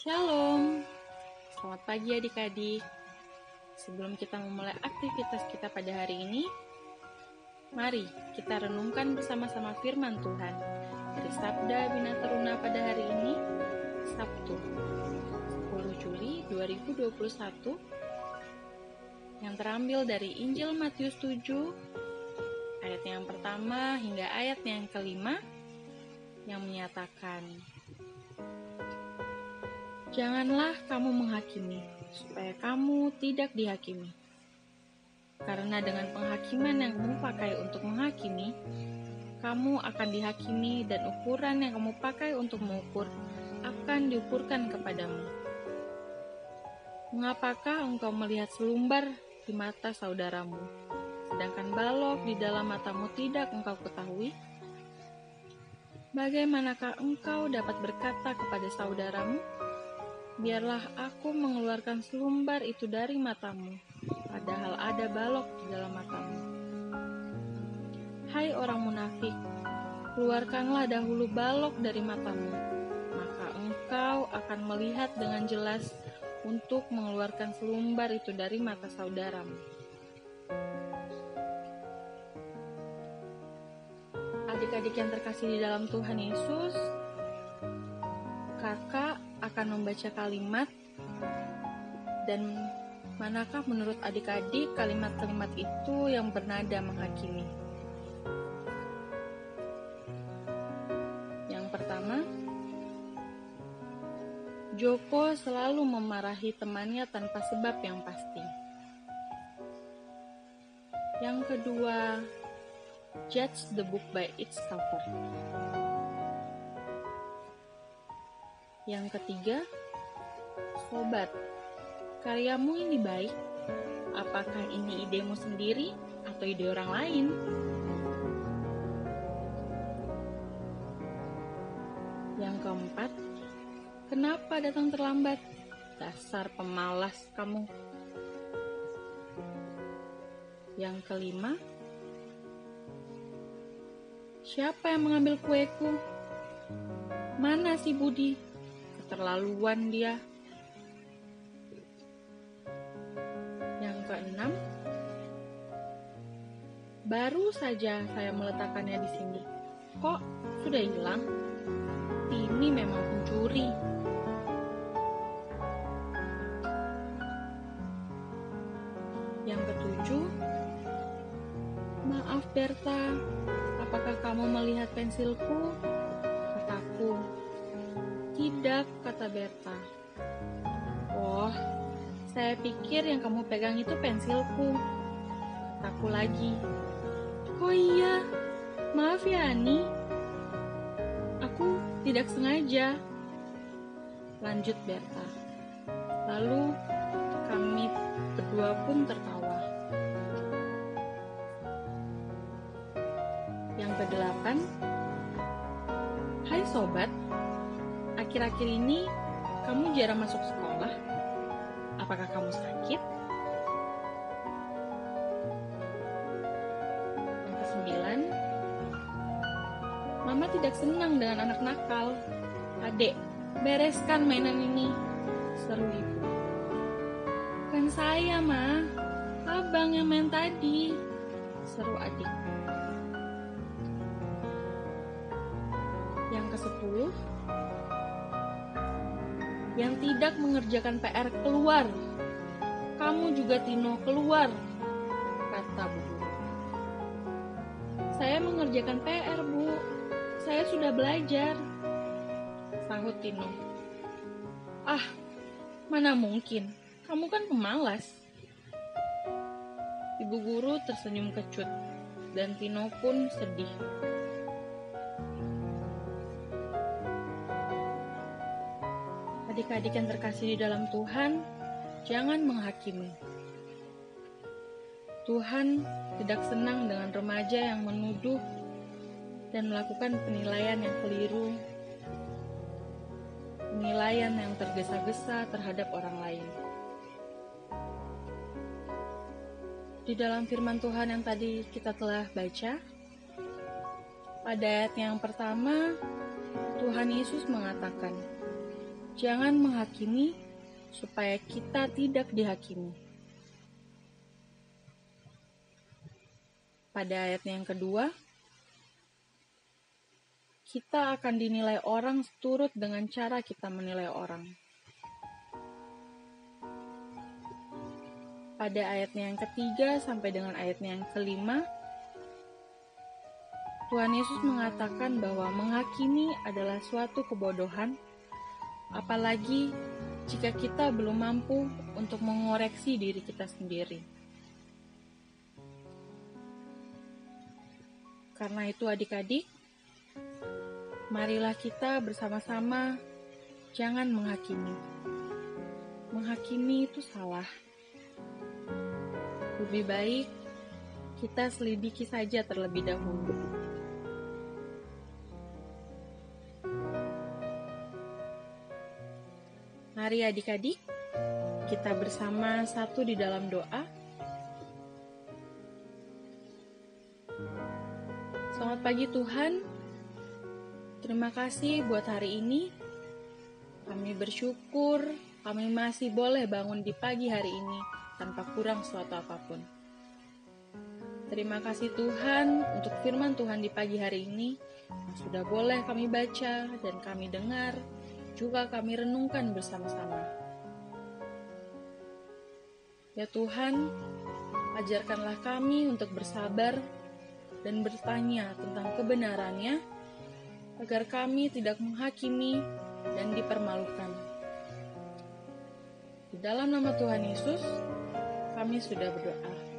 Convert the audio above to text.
Shalom, selamat pagi adik-adik. Sebelum kita memulai aktivitas kita pada hari ini, mari kita renungkan bersama-sama firman Tuhan dari Sabda Bina Teruna pada hari ini, Sabtu, 10 Juli 2021, yang terambil dari Injil Matius 7, ayat yang pertama hingga ayat yang kelima, yang menyatakan, Janganlah kamu menghakimi, supaya kamu tidak dihakimi. Karena dengan penghakiman yang kamu pakai untuk menghakimi, kamu akan dihakimi dan ukuran yang kamu pakai untuk mengukur akan diukurkan kepadamu. Mengapakah engkau melihat selumbar di mata saudaramu, sedangkan balok di dalam matamu tidak engkau ketahui? Bagaimanakah engkau dapat berkata kepada saudaramu, biarlah aku mengeluarkan selumbar itu dari matamu, padahal ada balok di dalam matamu. Hai orang munafik, keluarkanlah dahulu balok dari matamu, maka engkau akan melihat dengan jelas untuk mengeluarkan selumbar itu dari mata saudaramu. Adik-adik yang terkasih di dalam Tuhan Yesus, kakak akan membaca kalimat dan manakah menurut adik-adik kalimat-kalimat itu yang bernada menghakimi. Yang pertama, Joko selalu memarahi temannya tanpa sebab yang pasti. Yang kedua, judge the book by its cover. Yang ketiga, sobat, karyamu ini baik. Apakah ini idemu sendiri atau ide orang lain? Yang keempat, kenapa datang terlambat? Dasar pemalas kamu. Yang kelima, siapa yang mengambil kueku? Mana si Budi? Keterlaluan dia. Yang keenam, baru saja saya meletakkannya di sini. Kok sudah hilang? Ini memang pencuri. Yang ketujuh, maaf Berta, apakah kamu melihat pensilku? Kataku, tidak, kata Berta. Oh, saya pikir yang kamu pegang itu pensilku. Kataku lagi. Oh iya, maaf ya Ani. Aku tidak sengaja. Lanjut Berta. Lalu kami berdua pun tertawa. Yang kedelapan, akhir-akhir ini kamu jarang masuk sekolah. Apakah kamu sakit? Yang kesembilan, Mama tidak senang dengan anak nakal. Adek, bereskan mainan ini, seru ibu. Kan saya, Ma. Abang yang main tadi, seru adik. Yang ke-10, yang tidak mengerjakan PR keluar. Kamu juga Tino keluar, kata Bu Saya mengerjakan PR, Bu. Saya sudah belajar. Sahut Tino. Ah, mana mungkin. Kamu kan pemalas. Ibu guru tersenyum kecut, dan Tino pun sedih. Adik-adik yang terkasih di dalam Tuhan, jangan menghakimi. Tuhan tidak senang dengan remaja yang menuduh dan melakukan penilaian yang keliru, penilaian yang tergesa-gesa terhadap orang lain. Di dalam firman Tuhan yang tadi kita telah baca, pada ayat yang pertama, Tuhan Yesus mengatakan, jangan menghakimi supaya kita tidak dihakimi. Pada ayat yang kedua, kita akan dinilai orang seturut dengan cara kita menilai orang. Pada ayatnya yang ketiga sampai dengan ayatnya yang kelima, Tuhan Yesus mengatakan bahwa menghakimi adalah suatu kebodohan, apalagi jika kita belum mampu untuk mengoreksi diri kita sendiri. Karena itu, adik-adik, marilah kita bersama-sama jangan menghakimi. Menghakimi itu salah. Lebih baik kita selidiki saja terlebih dahulu. Mari adik-adik, kita bersama satu di dalam doa. Selamat pagi Tuhan, terima kasih buat hari ini. Kami bersyukur kami masih boleh bangun di pagi hari ini tanpa kurang suatu apa pun. Terima kasih Tuhan untuk firman Tuhan di pagi hari ini sudah boleh kami baca dan kami dengar juga kami renungkan bersama-sama. Ya Tuhan, ajarkanlah kami untuk bersabar dan bertanya tentang kebenarannya, agar kami tidak menghakimi dan dipermalukan. Di dalam nama Tuhan Yesus, kami sudah berdoa.